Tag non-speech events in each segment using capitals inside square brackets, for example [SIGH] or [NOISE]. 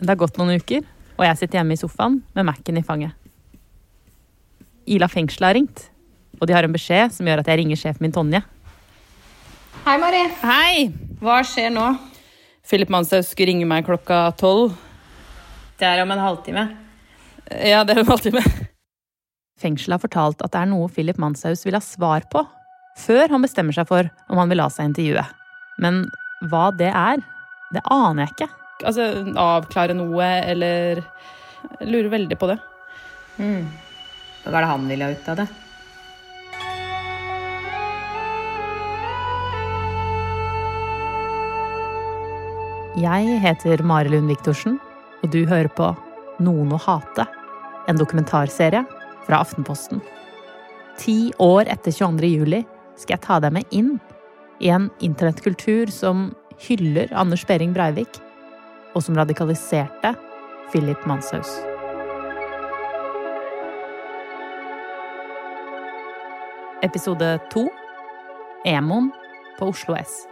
Det har gått noen uker, og jeg sitter hjemme i sofaen med Mac-en i fanget. Ila fengsel har ringt, og de har en beskjed som gjør at jeg ringer sjefen min Tonje. Hei, Mari. Hei! Hva skjer nå? Philip Manshaus skulle ringe meg klokka tolv. Det er om en halvtime. Ja, det er en halvtime. Fengselet har fortalt at det er noe Philip Manshaus vil ha svar på, før han bestemmer seg for om han vil la seg intervjue. Men hva det er, det aner jeg ikke. Altså, avklare noe, eller Jeg lurer veldig på det. Mm. Hva var det han ville ha ut av det? Jeg heter Mari Lund Viktorsen, og du hører på Noen å hate, en dokumentarserie fra Aftenposten. Ti år etter 22. juli skal jeg ta deg med inn i en internettkultur som hyller Anders Behring Breivik, og som radikaliserte Philip Manshaus. Episode to Emoen på Oslo S.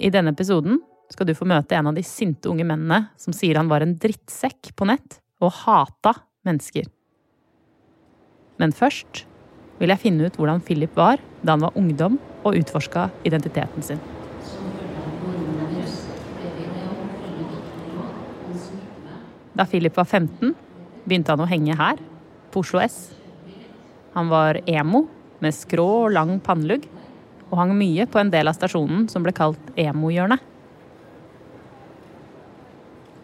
I denne episoden skal du få møte en av de sinte unge mennene som sier han var en drittsekk på nett og hata mennesker. Men først vil jeg finne ut hvordan Philip var da han var ungdom og utforska identiteten sin. Da Philip var 15, begynte han å henge her, på Oslo S. Han var emo, med skrå og lang pannelugg, og hang mye på en del av stasjonen som ble kalt Emo-hjørnet.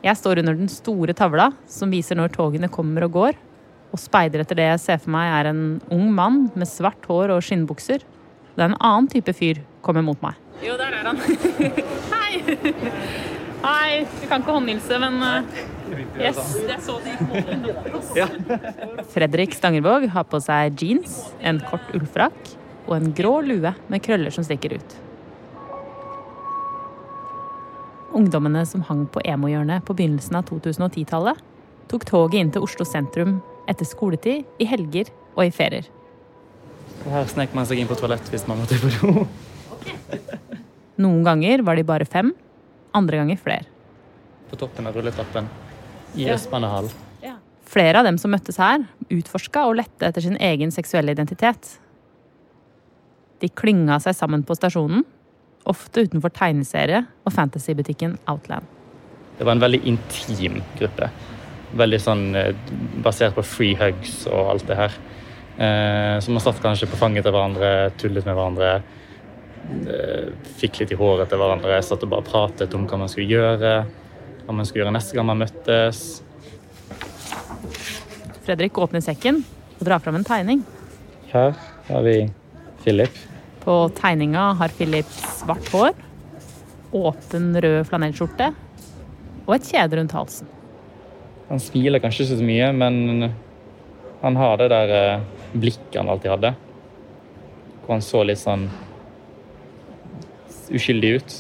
Jeg står under den store tavla som viser når togene kommer og går, og speider etter det jeg ser for meg er en ung mann med svart hår og skinnbukser, da en annen type fyr kommer mot meg. Jo, der er han. [LAUGHS] Hei! Hei. Du kan ikke håndhilse, men uh, yes, jeg så det gikk. Fredrik Stangervåg har på seg jeans, en kort ullfrakk og en grå lue med krøller som stikker ut. Ungdommene som hang på emo-hjørnet på begynnelsen av 2010-tallet, tok toget inn til Oslo sentrum etter skoletid, i helger og i ferier. Her snek man seg inn på toalett hvis man måtte på do. [LAUGHS] Noen ganger var de bare fem, andre ganger flere. På toppen av rulletrappen i Østbanehallen. Flere av dem som møttes her, utforska og lette etter sin egen seksuelle identitet. De klynga seg sammen på stasjonen, ofte utenfor tegneserie og fantasybutikken Outland. Det var en veldig intim gruppe. Veldig sånn eh, basert på free hugs og alt det her. Eh, så man satt kanskje på fanget til hverandre, tullet med hverandre. eh, Fikk litt i håret til hverandre, satt og bare pratet om hva man skulle gjøre. Hva man skulle gjøre neste gang man møttes. Fredrik åpner sekken og drar fram en tegning. Her har vi Philip. På tegninga har Philip svart hår, åpen rød flanellskjorte og et kjede rundt halsen. Han smiler kanskje ikke så mye, men han har det der eh, blikket han alltid hadde. Hvor han så litt sånn uskyldig ut.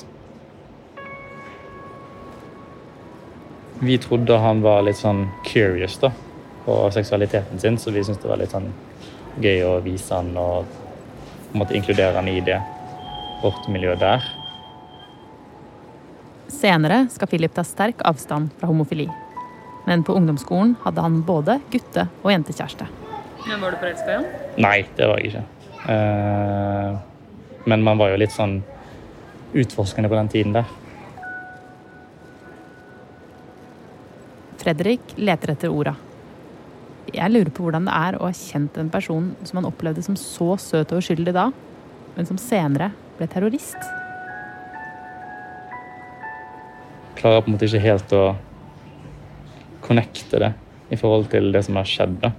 Vi trodde han var litt sånn curious da, på seksualiteten sin, så vi syntes det var litt sånn gøy å vise han og på inkludere han i det, vårt miljø der. Senere skal Philip ta sterk avstand fra homofili. Men på ungdomsskolen hadde han både gutte- og jentekjæreste. Men Var du forelska i? Nei, det var jeg ikke. Eh, men man var jo litt sånn utforskende på den tiden der. Fredrik leter etter orda. Jeg lurer på hvordan det er å ha kjent en person som han opplevde som så søt og uskyldig da, men som senere ble terrorist. Klarer på en måte ikke helt å connecte det i forhold til det som har skjedd. da.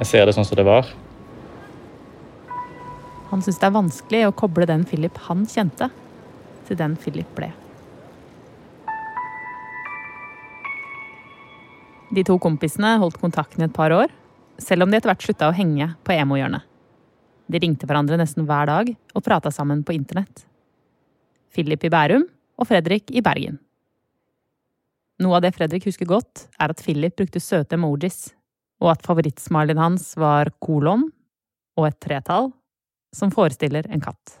Jeg ser det sånn som det var. Han syns det er vanskelig å koble den Philip han kjente, til den Philip ble. De to kompisene holdt kontakten et par år, selv om de etter hvert slutta å henge på emo-hjørnet. De ringte hverandre nesten hver dag og prata sammen på internett. Philip i Bærum og Fredrik i Bergen. Noe av det Fredrik husker godt, er at Philip brukte søte emojis, og at favorittsmileyen hans var kolon og et tretall som forestiller en katt.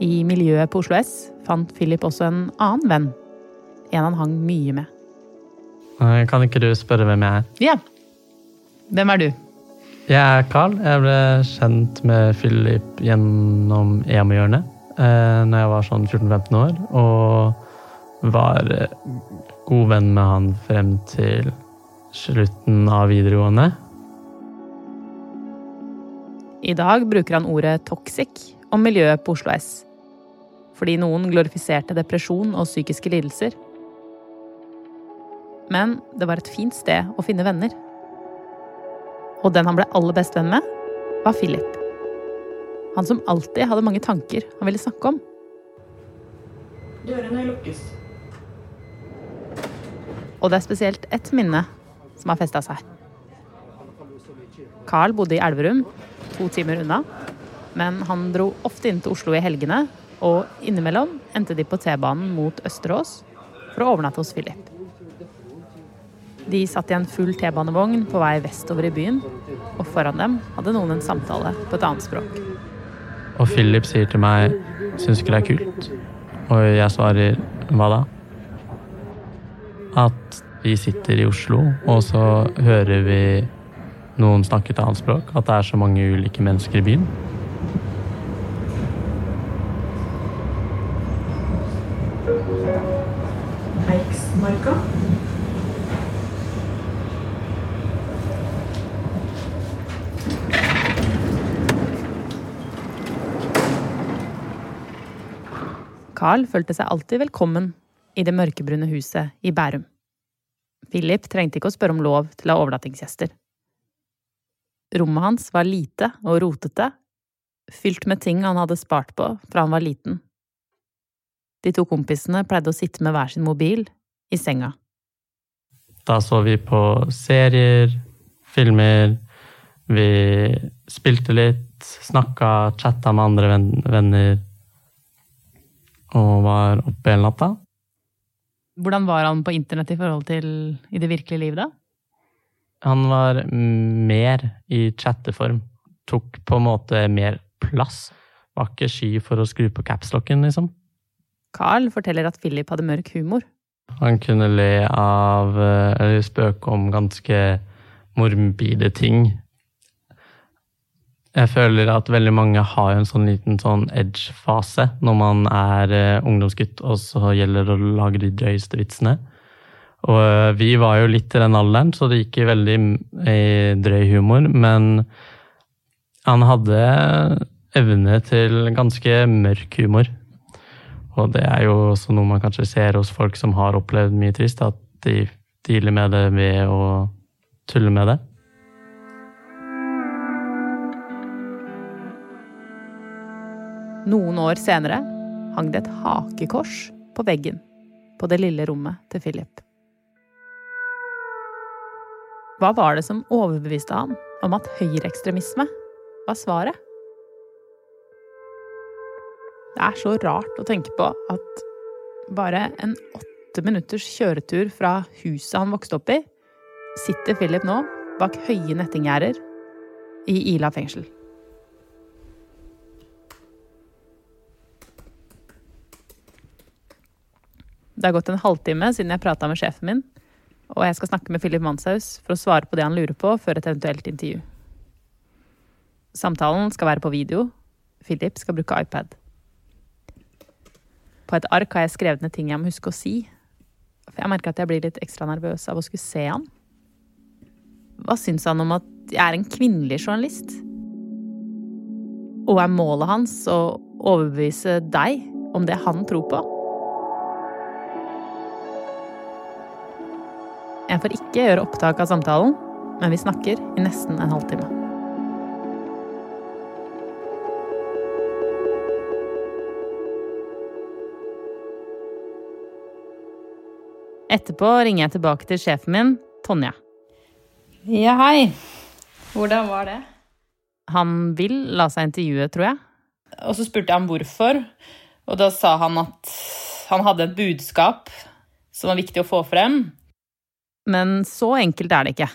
I miljøet på Oslo S fant Philip også en annen venn. En han hang mye med. Eh, kan ikke du spørre hvem jeg er? Ja. Hvem er du? Jeg er Carl. Jeg ble kjent med Philip gjennom EM-hjørnet eh, når jeg var sånn 14-15 år, og var eh, god venn med han frem til slutten av videregående. I dag bruker han ordet toxic om miljøet på Oslo S. Fordi noen glorifiserte depresjon og psykiske lidelser. Men det var et fint sted å finne venner. Og den han ble aller best venn med, var Philip. Han som alltid hadde mange tanker han ville snakke om. Dørene lukkes. Og det er spesielt ett minne som har festa seg. Carl bodde i Elverum, to timer unna. Men han dro ofte inn til Oslo i helgene, og innimellom endte de på T-banen mot Østerås for å overnatte hos Philip. De satt i en full T-banevogn på vei vestover i byen, og foran dem hadde noen en samtale på et annet språk. Og Philip sier til meg 'syns ikke det er kult', og jeg svarer 'hva da'? At vi sitter i Oslo, og så hører vi noen snakke et annet språk. At det er så mange ulike mennesker i byen. Carl følte seg alltid velkommen i det mørkebrune huset i Bærum. Philip trengte ikke å spørre om lov til å ha overnattingsgjester. Rommet hans var lite og rotete, fylt med ting han hadde spart på fra han var liten. De to kompisene pleide å sitte med hver sin mobil i senga. Da så vi på serier, filmer, vi spilte litt, snakka, chatta med andre venner. Og var oppe hele natta. Hvordan var han på internett i forhold til i det virkelige liv, da? Han var mer i chatteform. Tok på en måte mer plass. Var ikke sky for å skru på capslocken, liksom. Carl forteller at Philip hadde mørk humor. Han kunne le av eh, eller spøke om ganske morbide ting. Jeg føler at veldig mange har en sånn liten sånn edge-fase når man er eh, ungdomsgutt, og så gjelder det å lage de drøyeste vitsene. Og eh, vi var jo litt i den alderen, så det gikk i veldig i drøy humor. Men han hadde evne til ganske mørk humor. Og det er jo også noe man kanskje ser hos folk som har opplevd mye trist, at de dealer med det ved å tulle med det. Noen år senere hang det et hakekors på veggen på det lille rommet til Philip. Hva var det som overbeviste han om at høyreekstremisme var svaret? Det er så rart å tenke på at bare en åtte minutters kjøretur fra huset han vokste opp i, sitter Philip nå bak høye nettinggjerder i Ila fengsel. Det har gått en halvtime siden jeg prata med sjefen min, og jeg skal snakke med Philip Manshaus for å svare på det han lurer på, før et eventuelt intervju. Samtalen skal være på video. Philip skal bruke iPad. På et ark har jeg skrevet ned ting jeg må huske å si. For jeg merker at jeg blir litt ekstra nervøs av å skulle se han. Hva syns han om at jeg er en kvinnelig journalist? Og er målet hans å overbevise deg om det han tror på? Jeg får ikke gjøre opptak av samtalen, men vi snakker i nesten en halvtime. Etterpå ringer jeg tilbake til sjefen min, Tonja. Ja, hei. Hvordan var det? Han vil la seg intervjue, tror jeg. Og så spurte jeg ham hvorfor, og da sa han at han hadde et budskap som var viktig å få frem. Men så enkelt er det ikke.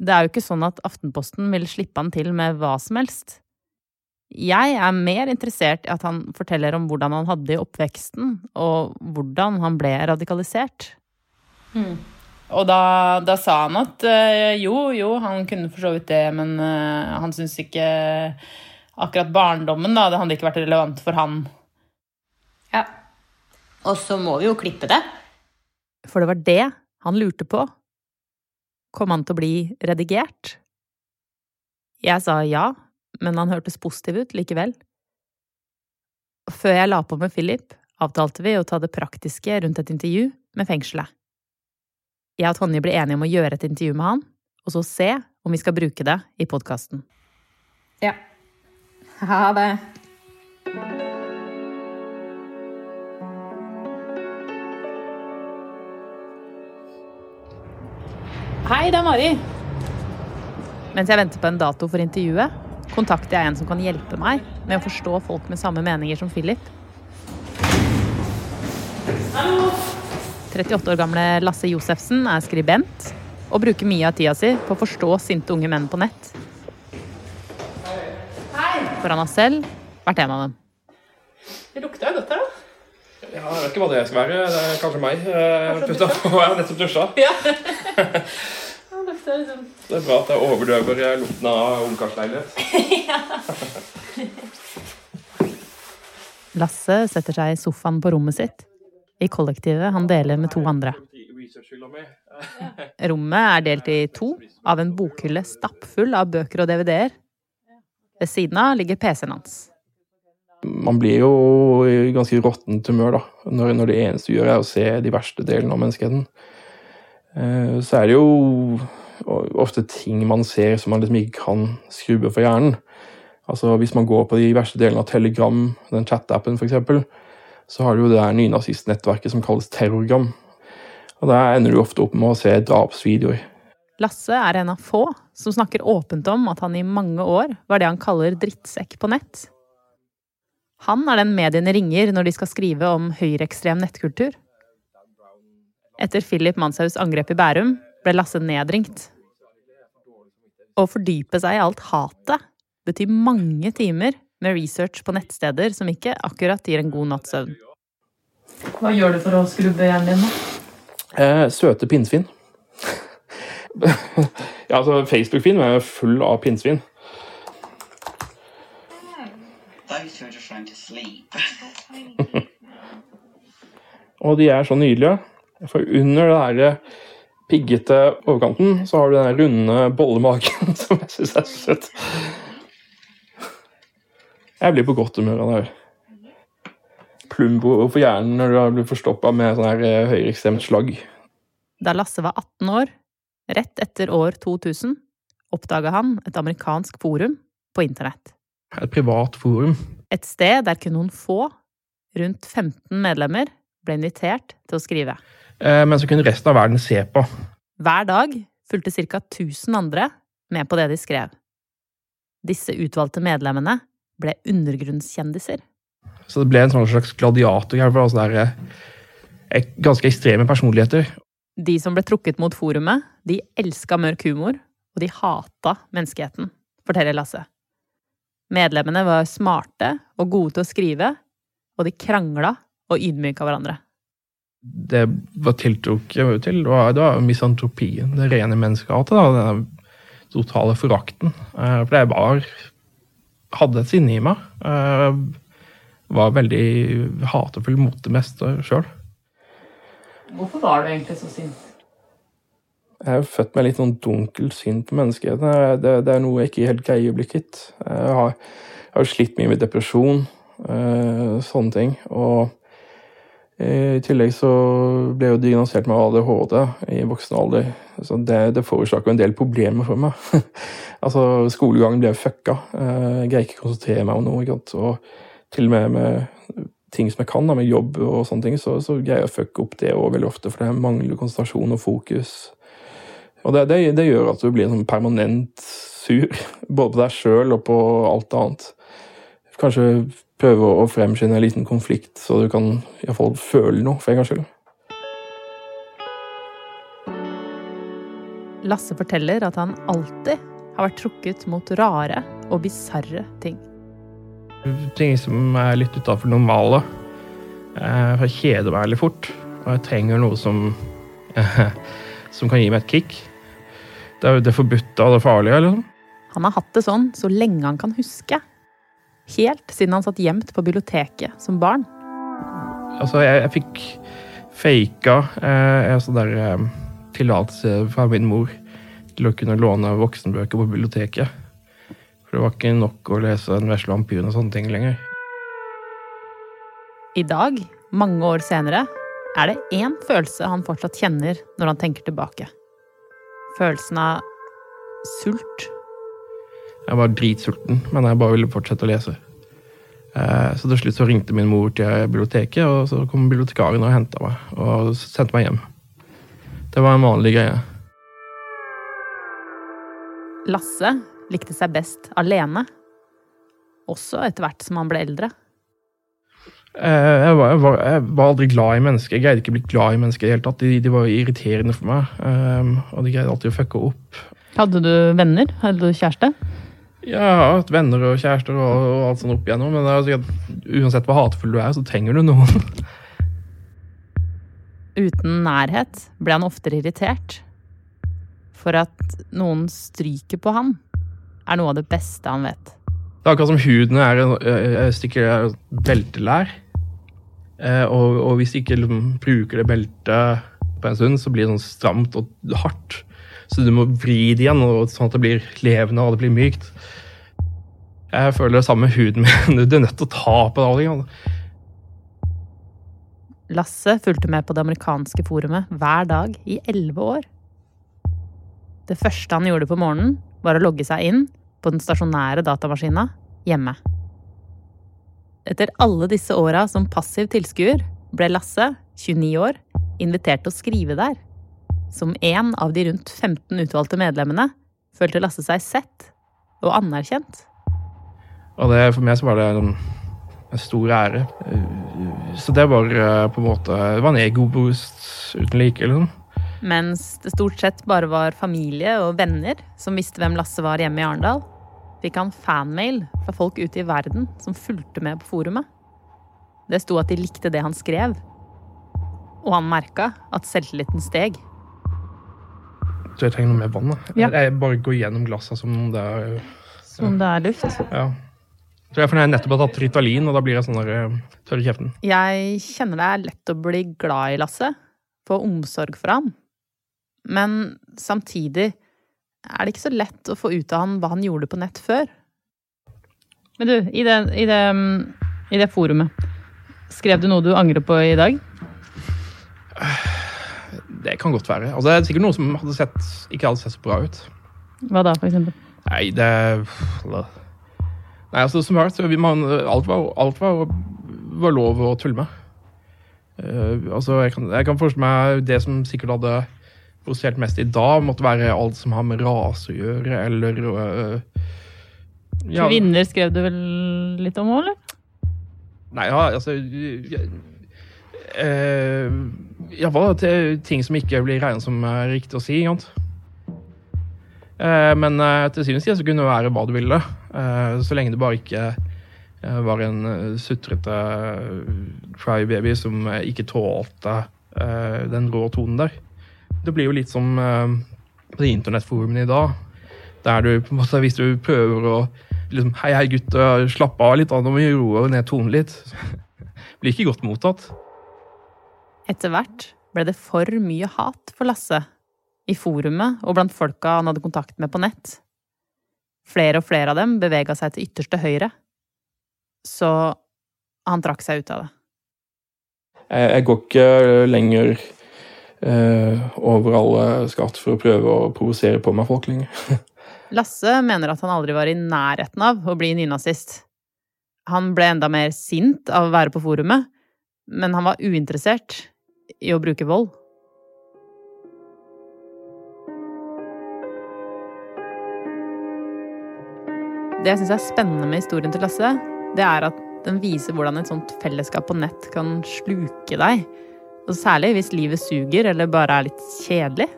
Det er jo ikke sånn at Aftenposten vil slippe han til med hva som helst. Jeg er mer interessert i at han forteller om hvordan han hadde det i oppveksten, og hvordan han ble radikalisert. Og da, da sa han at eh, jo, jo, han kunne for så vidt det, men eh, han syntes ikke akkurat barndommen, da, det hadde ikke vært relevant for han. Ja. Og så må vi jo klippe det. For det var det han lurte på. Kom han til å bli redigert? Jeg sa ja, men han hørtes positiv ut likevel. Før jeg la på med Philip, avtalte vi å ta det praktiske rundt et intervju med fengselet. Jeg og Tonje ble enige om å gjøre et intervju med han, og så se om vi skal bruke det i podkasten. Ja. Ha det. Hei, det er Mari. Mens jeg venter på en dato for intervjuet, kontakter jeg en som kan hjelpe meg med å forstå folk med samme meninger som Philip. 38 år gamle Lasse Josefsen er skribent og bruker mye av tida si på å forstå sinte unge menn på nett. For han har selv vært en av dem. Det lukta jo godt her, da. Ja, jeg vet ikke hva det skal være. Det er kanskje meg. Kanskje Pusta på. Jeg har nettopp dusja. Det [LAUGHS] lukter liksom Det er bra at jeg overdøver eh, lukten av ungkarsleilighet. [LAUGHS] Lasse setter seg i sofaen på rommet sitt, i kollektivet han deler med to andre. Rommet er delt i to av en bokhylle stappfull av bøker og DVD-er. Ved siden av ligger PC-en hans. Man blir jo i ganske råttent humør da, når, når det eneste du gjør er å se de verste delene av menneskeheten. Eh, Så er det jo ofte ting man ser som man liksom ikke kan skrubbe for hjernen. Altså Hvis man går på de verste delene av Telegram, den chat-appen f.eks., så har du jo det der nynazistnettverket som kalles Terrorgram. Og Der ender du ofte opp med å se drapsvideoer. Lasse er en av få som snakker åpent om at han i mange år var det han kaller drittsekk på nett. Han er den mediene ringer når de skal skrive om høyreekstrem nettkultur. Etter Philip Manshaus angrep i Bærum ble Lasse nedringt. Å fordype seg i alt hatet betyr mange timer med research på nettsteder som ikke akkurat gir en god natts søvn. Hva gjør du for å skrubbe hjernen din, da? Eh, søte pinnsvin. [LAUGHS] ja, altså Facebook-fin er full av pinnsvin. [LAUGHS] Og de er så nydelige. For under det der piggete overkanten, så har du den runde bollemagen [LAUGHS] som jeg syns er søt. Jeg blir på godt humør av det her. Plumbo for hjernen når du har blitt forstoppa med sånn her eh, høyreekstremt slagg. Da Lasse var 18 år, rett etter år 2000, oppdaga han et amerikansk forum på internett. Et privat forum. Et sted der kun noen få, rundt 15 medlemmer, ble invitert til å skrive. Eh, Men så kunne resten av verden se på. Hver dag fulgte ca. 1000 andre med på det de skrev. Disse utvalgte medlemmene ble undergrunnskjendiser. Så det ble en sånn slags gladiator altså det er, eh, Ganske ekstreme personligheter. De som ble trukket mot forumet, de elska mørk humor, og de hata menneskeheten, forteller Lasse. Medlemmene var smarte og gode til å skrive, og de krangla og ydmyka hverandre. Det var tiltrukket til, det var, det var misantropien, det rene menneskehatet. da, Den totale forakten. Eh, For jeg var hadde et sinne i meg. eh, Var veldig hatefull mot det meste sjøl. Hvorfor var du egentlig så sint? Jeg er født med litt sånn dunkelt syn på menneskeheten. Det, det er noe jeg ikke helt greier å bli kvitt. Jeg har, jeg har slitt mye med depresjon, eh, sånne ting. Og i tillegg så ble jeg jo diagnosert med ADHD i voksen alder. Så det, det forårsaker en del problemer for meg. [LAUGHS] altså, skolegangen ble fucka. Eh, Jeg greier ikke å konsentrere meg om noe. Ikke sant? Og til og med med ting som jeg kan, da, med jobb og sånne ting, så, så greier jeg å fucke opp det også veldig ofte, for det mangler konsentrasjon og fokus. Og det, det, det gjør at du blir sånn permanent sur, [LAUGHS] både på deg sjøl og på alt annet. Kanskje prøve å fremskynde en liten konflikt, så du kan iallfall føle noe for en gangs skyld. Lasse forteller at han alltid har vært trukket mot rare og bisarre ting. Ting som er litt utafor normale. Eh, Jeg kjeder meg veldig fort, og jeg trenger noe som [LAUGHS] som kan gi meg et kick. Det er jo det forbudte og det farlige, liksom. Han har hatt det sånn så lenge han kan huske. Helt siden han satt gjemt på biblioteket som barn. Altså, jeg, jeg fikk faka eh, altså der eh, tillatelse fra min mor til å kunne låne voksenbøker på biblioteket. For det var ikke nok å lese Den vesle vampyren og sånne ting lenger. I dag, mange år senere, er det én følelse han fortsatt kjenner når han tenker tilbake. Følelsen av sult. Jeg var dritsulten, men jeg bare ville fortsette å lese. Eh, Så til slutt så ringte min mor til biblioteket, og så kom bibliotekaren og henta meg og sendte meg hjem. Det var en vanlig greie. Lasse likte seg best alene. Også etter hvert som han ble eldre. Eh, Jeg var, jeg, var, jeg var aldri glad i mennesker. Jeg greide ikke å bli glad i mennesker i det hele tatt. De, de var irriterende for meg, eh, og de greide alltid å fucke opp. Hadde du venner? Hadde du kjæreste? Ja, jeg har hatt venner og kjærester og, og alt sånt opp igjennom, men er sikkert, uansett hvor hatefull du er, så trenger du noen. [LAUGHS] Uten nærhet ble han oftere irritert. For at noen stryker på han, er noe av det beste han vet. Det er akkurat som huden er en stikker stykke beltelær. Og, og hvis de ikke bruker det beltet på en stund, så blir det sånn stramt og hardt. Så du må vri det igjen, sånn at det blir levende og det blir mykt. Jeg føler det samme med huden min. [LAUGHS] Du er nødt til å ta på det. Alle. Lasse fulgte med på det amerikanske forumet hver dag i elleve år. Det første han gjorde på morgenen, var å logge seg inn på den stasjonære datamaskina hjemme. Etter alle disse åra som passiv tilskuer ble Lasse, 29 år, invitert til å skrive der. Som en av de rundt 15 utvalgte medlemmene følte Lasse seg sett og anerkjent. Og det, for meg så var det en, en stor ære. Så det var eh, på en måte Det var en egoboost uten like. liksom. Mens det stort sett bare var familie og venner som visste hvem Lasse var hjemme i Arendal, fikk han fanmail fra folk ute i verden som fulgte med på forumet. Det sto at de likte det han skrev. Og han merka at selvtilliten steg. Så jeg trenger noe mer vann. da. Ja. Jeg bare går gjennom glassa som om det er Som det er luft. Ja. Så jeg, for jeg har nettopp tatt Ritalin, og da blir jeg sånn der, eh, tørr i kjeften. Jeg kjenner det er lett å bli glad i Lasse. Få omsorg for ham. Men samtidig er det ikke så lett å få ut av han hva han gjorde på nett før. Men du, i det, i det, i det forumet, skrev du noe du angrer på i dag? Det kan godt være. Altså, det er sikkert noe som hadde sett, ikke hadde sett så bra ut. Hva da, for eksempel? Nei, det Nei, altså, som sagt, så vi- man, alt, var, alt var, var lov å tulle med. Uh, altså, jeg kan, jeg kan forestille meg det som sikkert hadde provosert mest i dag, måtte være alt som har med rase å gjøre, eller uh, ja, Kvinner skrev du vel litt om òg, eller? Nei, ja, altså jeg- eh, Iallfall til ting som ikke blir regnet som eh, riktig å si. Eh, men eh, til syvende og sist kunne det være hva du ville. eh, så lenge det bare ikke eh, var en sutrete crybaby som ikke tålte den rå tonen der. Det blir jo litt som på de internettforumene i dag. Der du på en måte, hvis du prøver å liksom, Hei, hei, gutter, slapp av litt, da, må vi roe ned tonen litt. [LAUGHS] Blir ikke godt mottatt. Etter hvert ble det for mye hat for Lasse. I forumet og blant folka han hadde kontakt med på nett. Flere og flere av dem bevega seg til ytterste høyre. Så han trakk seg ut av det. Jeg, går ikke lenger eh, over alle skatt for å prøve å provosere på meg folk lenger. [LAUGHS] Lasse mener at han aldri var i nærheten av å bli nynazist. Han ble enda mer sint av å være på forumet, men han var uinteressert i å bruke vold. Det jeg syns er spennende med historien til Lasse, det er at den viser hvordan et sånt fellesskap på nett kan sluke deg. Og særlig hvis livet suger eller bare er litt kjedelig.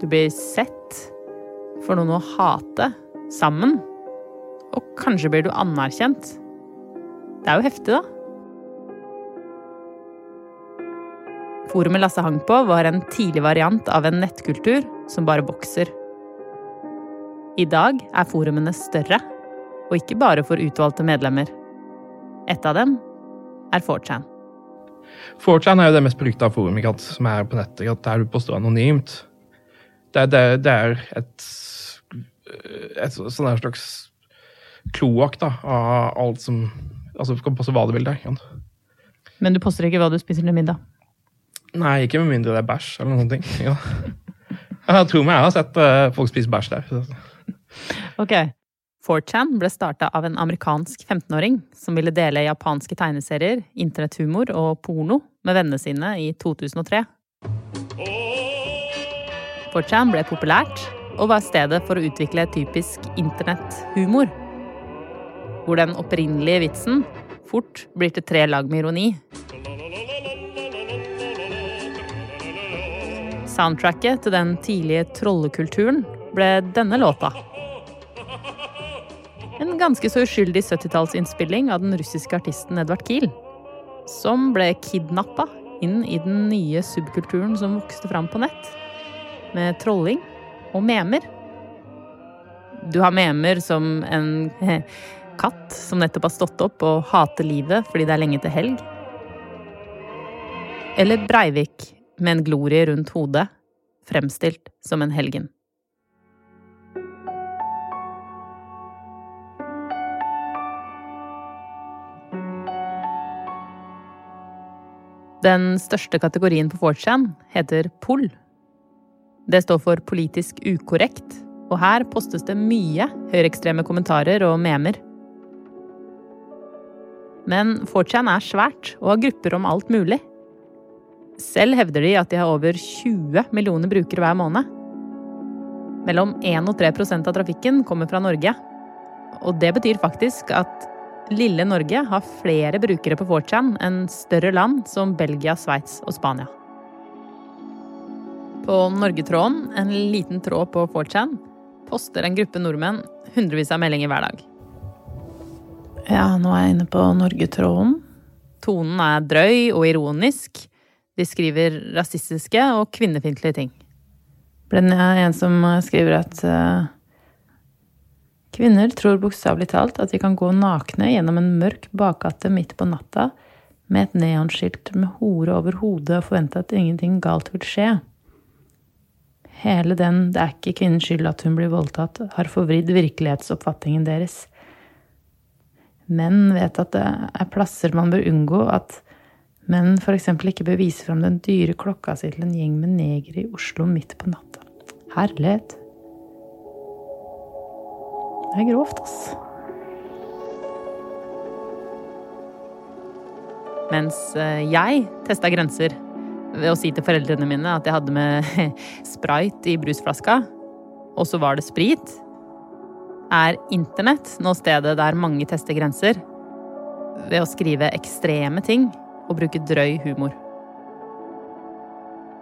Du blir sett, får noen å hate sammen. Og kanskje blir du anerkjent. Det er jo heftig, da. Forumet Lasse hang på, var en tidlig variant av en nettkultur som bare vokser. I dag er forumene større, og ikke bare for utvalgte medlemmer. Et av dem er 4chan. 4chan er jo det mest brukte av forumet ikke som er på nettet, ikke der du påstår anonymt. Det, det, det er et, et sånn slags kloakk av alt som Altså, du kan poste hva du vil der. ikke. Men du poster ikke hva du spiser til middag. Nei, ikke med mindre det er bæsj eller noen ting. Ja. Jeg tror meg jeg har sett eh, folk spise bæsj der. Ok. 4chan ble starta av en amerikansk 15-åring som ville dele japanske tegneserier, internetthumor og porno med vennene sine i 2003. 4chan ble populært og var stedet for å utvikle typisk internetthumor. Hvor den opprinnelige vitsen fort blir til tre lag med ironi. Soundtracket til den tidlige trollekulturen ble denne låta. En ganske så uskyldig 70-tallsinnspilling av den russiske artisten Edvard Kiel. Som ble kidnappa inn i den nye subkulturen som vokste fram på nett. Med trolling og memer. Du har memer som en [LAUGHS] katt som nettopp har stått opp og hater livet fordi det er lenge til helg. Eller Breivik med en glorie rundt hodet, fremstilt som en helgen. Den største kategorien på 4chan heter POL. Det står for politisk ukorrekt, og her postes det mye høyreekstreme kommentarer og memer. Men 4chan er svært og har grupper om alt mulig. Selv hevder de at de har over 20 millioner brukere hver måned. Mellom 1 og 3% av trafikken kommer fra Norge. Og det betyr faktisk at lille Norge har flere brukere på 4chan enn større land som Belgia, Sveits og Spania. På Norgetråden, en liten tråd på 4chan, poster en gruppe nordmenn hundrevis av meldinger hver dag. Ja, nå er jeg inne på Norgetråden. Tonen er drøy og ironisk. De skriver rasistiske og kvinnefiendtlige ting. Blant annet en som skriver at eh, Kvinner tror bokstavelig talt at de kan gå nakne gjennom en mørk bakgate midt på natta med et neonskilt med hore over hodet og forvente at ingenting galt vil skje. Hele den 'det er ikke kvinnens skyld at hun blir voldtatt' har forvridd virkelighetsoppfatningen deres. Menn vet at det er plasser man bør unngå, at menn f.eks. ikke bør vise fram den dyre klokka si til en gjeng med negere i Oslo midt på natta. Herlighet. Det er grovt, ass. Mens eh, jeg testa grenser ved å si til foreldrene mine at jeg hadde med [LAUGHS] sprite i brusflaska, og så var det sprit, er internett nå stedet der mange tester grenser ved å skrive ekstreme ting og bruke drøy humor.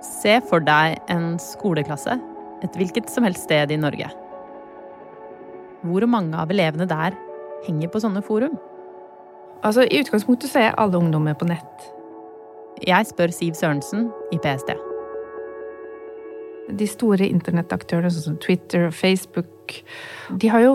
Se for deg en skoleklasse et hvilket som helst sted i Norge. Hvor mange av elevene der henger på sånne forum? Altså, I utgangspunktet så er alle ungdommer på nett. Jeg spør Siv Sørensen i PST. De store internettaktørene sånn som Twitter og Facebook, de har jo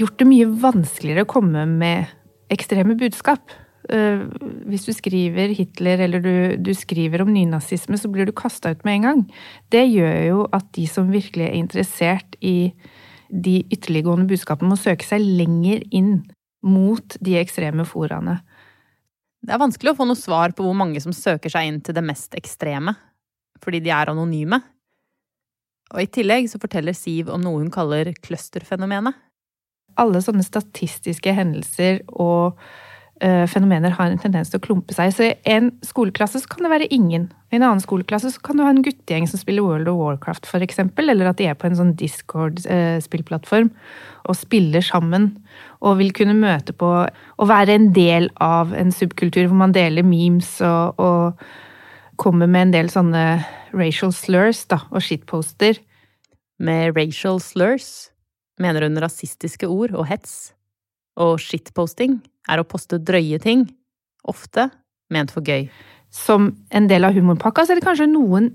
gjort det mye vanskeligere å komme med ekstreme budskap. Eh, Hvis du skriver Hitler eller du, du skriver om nynazisme, så blir du kasta ut med en gang. Det gjør jo at de som virkelig er interessert i de ytterliggående budskapene, må søke seg lenger inn mot de ekstreme foraene. Det er vanskelig å få noe svar på hvor mange som søker seg inn til det mest ekstreme, fordi de er anonyme. Og i tillegg så forteller Siv om noe hun kaller clusterfenomenet. Alle sånne statistiske hendelser og fenomener har en tendens til å klumpe seg. Så i en skoleklasse så kan det være ingen. I en annen skoleklasse så kan du ha en guttegjeng som spiller World of Warcraft, eksempel, eller at de er på en sånn Discord-spillplattform og spiller sammen. Og vil kunne møte på og være en del av en subkultur hvor man deler memes og, og kommer med en del sånne racial slurs da, og shitposter. Med racial slurs mener hun rasistiske ord og hets Og shitposting er å poste drøye ting, ofte ment for gøy. Som en del av humorpakka, så er det kanskje noen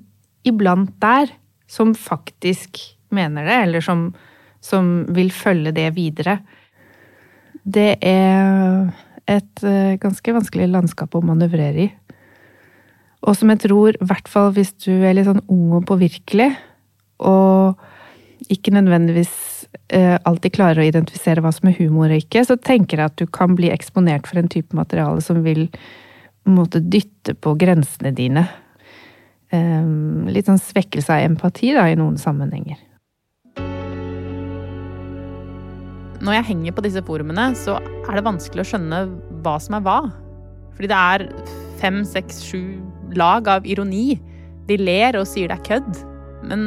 iblant der som faktisk mener det, eller som, som vil følge det videre. Det er et eh, ganske vanskelig landskap å manøvrere i. Og som jeg tror, i hvert fall hvis du er litt sånn ung og påvirkelig, og ikke nødvendigvis alltid klarer å identifisere hva som er humor og ikke, så tenker jeg at du kan bli eksponert for en type materiale som vil måtte dytte på grensene dine. Um, litt sånn svekkelse av empati da, i noen sammenhenger. Når jeg henger på disse forumene, så er det vanskelig å skjønne hva som er hva. Fordi det er fem, seks, sju lag av ironi. De ler og sier det er kødd. Men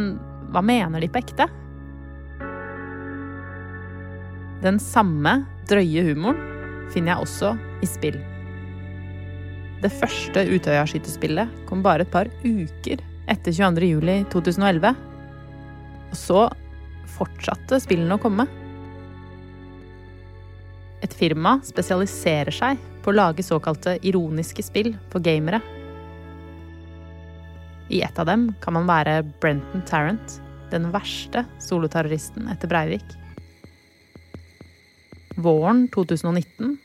hva mener de på ekte? Den samme drøye humoren finner jeg også i spill. Det første Utøya-skytespillet kom bare et par uker etter 22. juli 2011. Og så fortsatte spillene å komme. Et firma spesialiserer seg på å lage såkalte ironiske spill for gamere. I ett av dem kan man være Brenton Tarrant, den verste soloterroristen etter Breivik. Våren 2019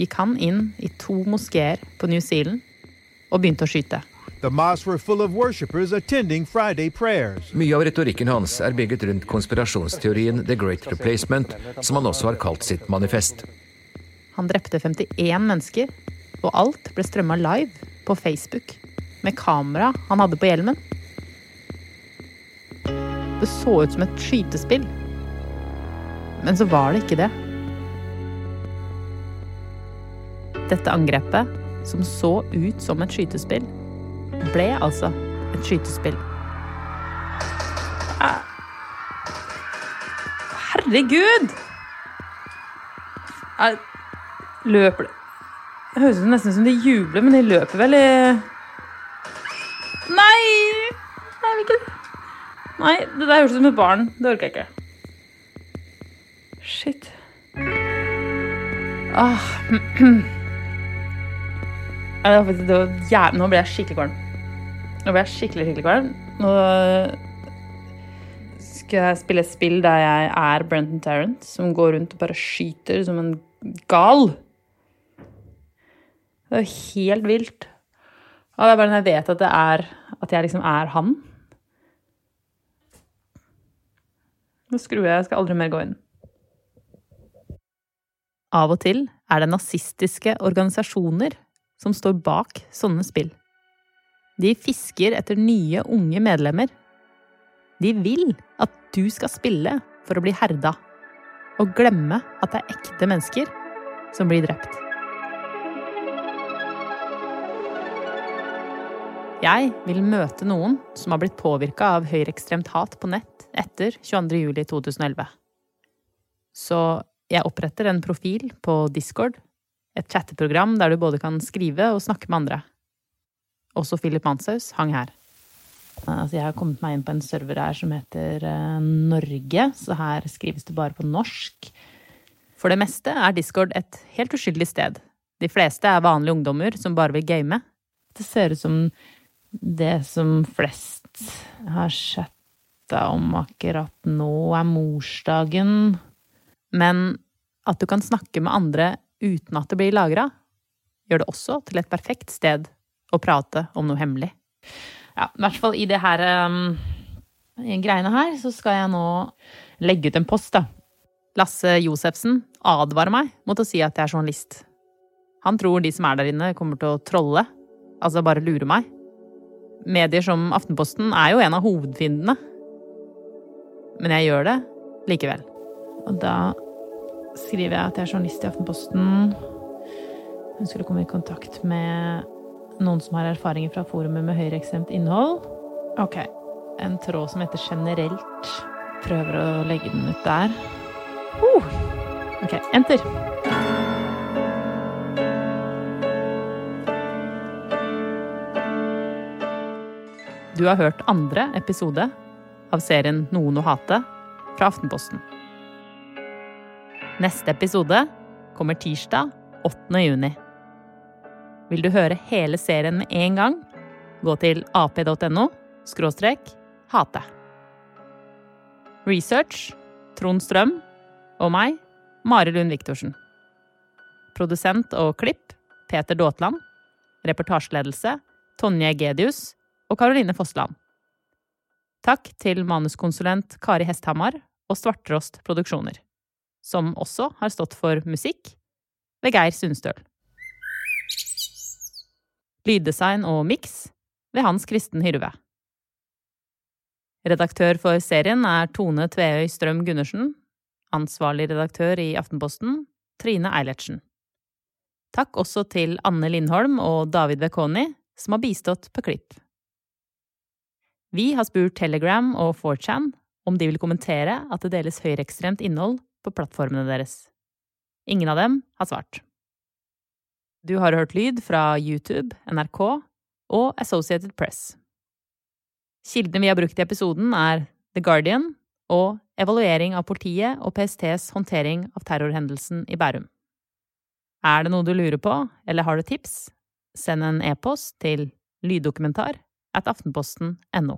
gikk han inn i to moskeer på New Zealand og begynte å skyte. The mosques were full of worshippers attending Friday prayers. Mye av retorikken hans er bygget rundt konspirasjonsteorien The Great Replacement, som han også har kalt sitt manifest. Han drepte 51 mennesker, og alt ble strømma live på Facebook med kamera han hadde på hjelmen. Det så ut som et skytespill. Men så var det ikke det. Dette angrepet, som så ut som et skytespill, ble altså et skytespill. Herregud! Jeg løper det Det høres nesten som de jubler, men de løper vel i Nei! Nei, vil ikke Nei, det der høres ut som et barn. Det orker jeg ikke. Shit. Ah. [CLEARS THROAT] Ja, det var jæv... Nå ble jeg skikkelig kvalm. Nå ble jeg skikkelig, skikkelig kvalm. Nå skal jeg spille et spill der jeg er Brenton Tarrant, som går rundt og bare skyter som en gal. Det er helt vilt. Og det er bare når jeg vet at det er At jeg liksom er han. Nå skrur jeg. Jeg skal aldri mer gå inn. Av og til er det nazistiske organisasjoner som står bak sånne spill. De fisker etter nye, unge medlemmer. De vil at du skal spille for å bli herda, og glemme at det er ekte mennesker som blir drept. Jeg vil møte noen som har blitt påvirka av høyreekstremt hat på nett etter 22.07.2011. Så jeg oppretter en profil på Discord, et chatteprogram der du både kan skrive og snakke med andre. Også Philip Manshaus hang her. Altså, jeg har kommet meg inn på en server her som heter uh, Norge, så her skrives det bare på norsk. For det meste er Discord et helt uskyldig sted. De fleste er vanlige ungdommer som bare vil game. Det ser ut som det som flest har chatta om akkurat nå, er morsdagen. Men at du kan snakke med andre uten at det blir lagra, gjør det også til et perfekt sted å prate om noe hemmelig. Ja, i hvert fall i det her um, greiene her, så skal jeg nå legge ut en post, da. Lasse Josefsen advarer meg mot å si at jeg er journalist. Han tror de som er der inne, kommer til å trolle, altså bare lure meg. Medier som Aftenposten er jo en av hovedfiendene. Men jeg gjør det likevel. Og da skriver jeg at jeg er journalist i Aftenposten. Hun skulle komme i kontakt med noen som har erfaringer fra forumet med høyreekstremt innhold. Ok. En tråd som heter generelt. Prøver å legge den ut der. Uh. Ok, enter. Du har hørt andre episode av serien Noen å hate fra Aftenposten. Neste episode kommer tirsdag 8. juni. Vil du høre hele serien med en gang? Gå til ap.no skråstrek hate. Research Trond Strøm og meg, Mari Lund Viktorsen. Produsent og klipp Peter Daatland. Reportasjeledelse Tonje Gedius og Caroline Fossland. Takk til manuskonsulent Kari Hesthamar og Svarttrost Produksjoner, som også har stått for musikk ved Geir Sundstøl. Lyddesign og miks ved Hans Kristen Hyrve. Redaktør for serien er Tone Tveøy Strøm Gundersen. Ansvarlig redaktør i Aftenposten Trine Eilertsen. Takk også til Anne Lindholm og David Vekoni, som har bistått på klipp. Vi har spurt Telegram og 4chan om de vil kommentere at det deles høyreekstremt innhold på plattformene deres. Ingen av dem har svart. Du har hørt lyd fra YouTube, NRK og Associated Press. Kildene vi har brukt i episoden, er The Guardian og evaluering av politiet og PSTs håndtering av terrorhendelsen i Bærum. Er det noe du lurer på, eller har du tips? Send en e-post til lyddokumentar at aftenposten.no.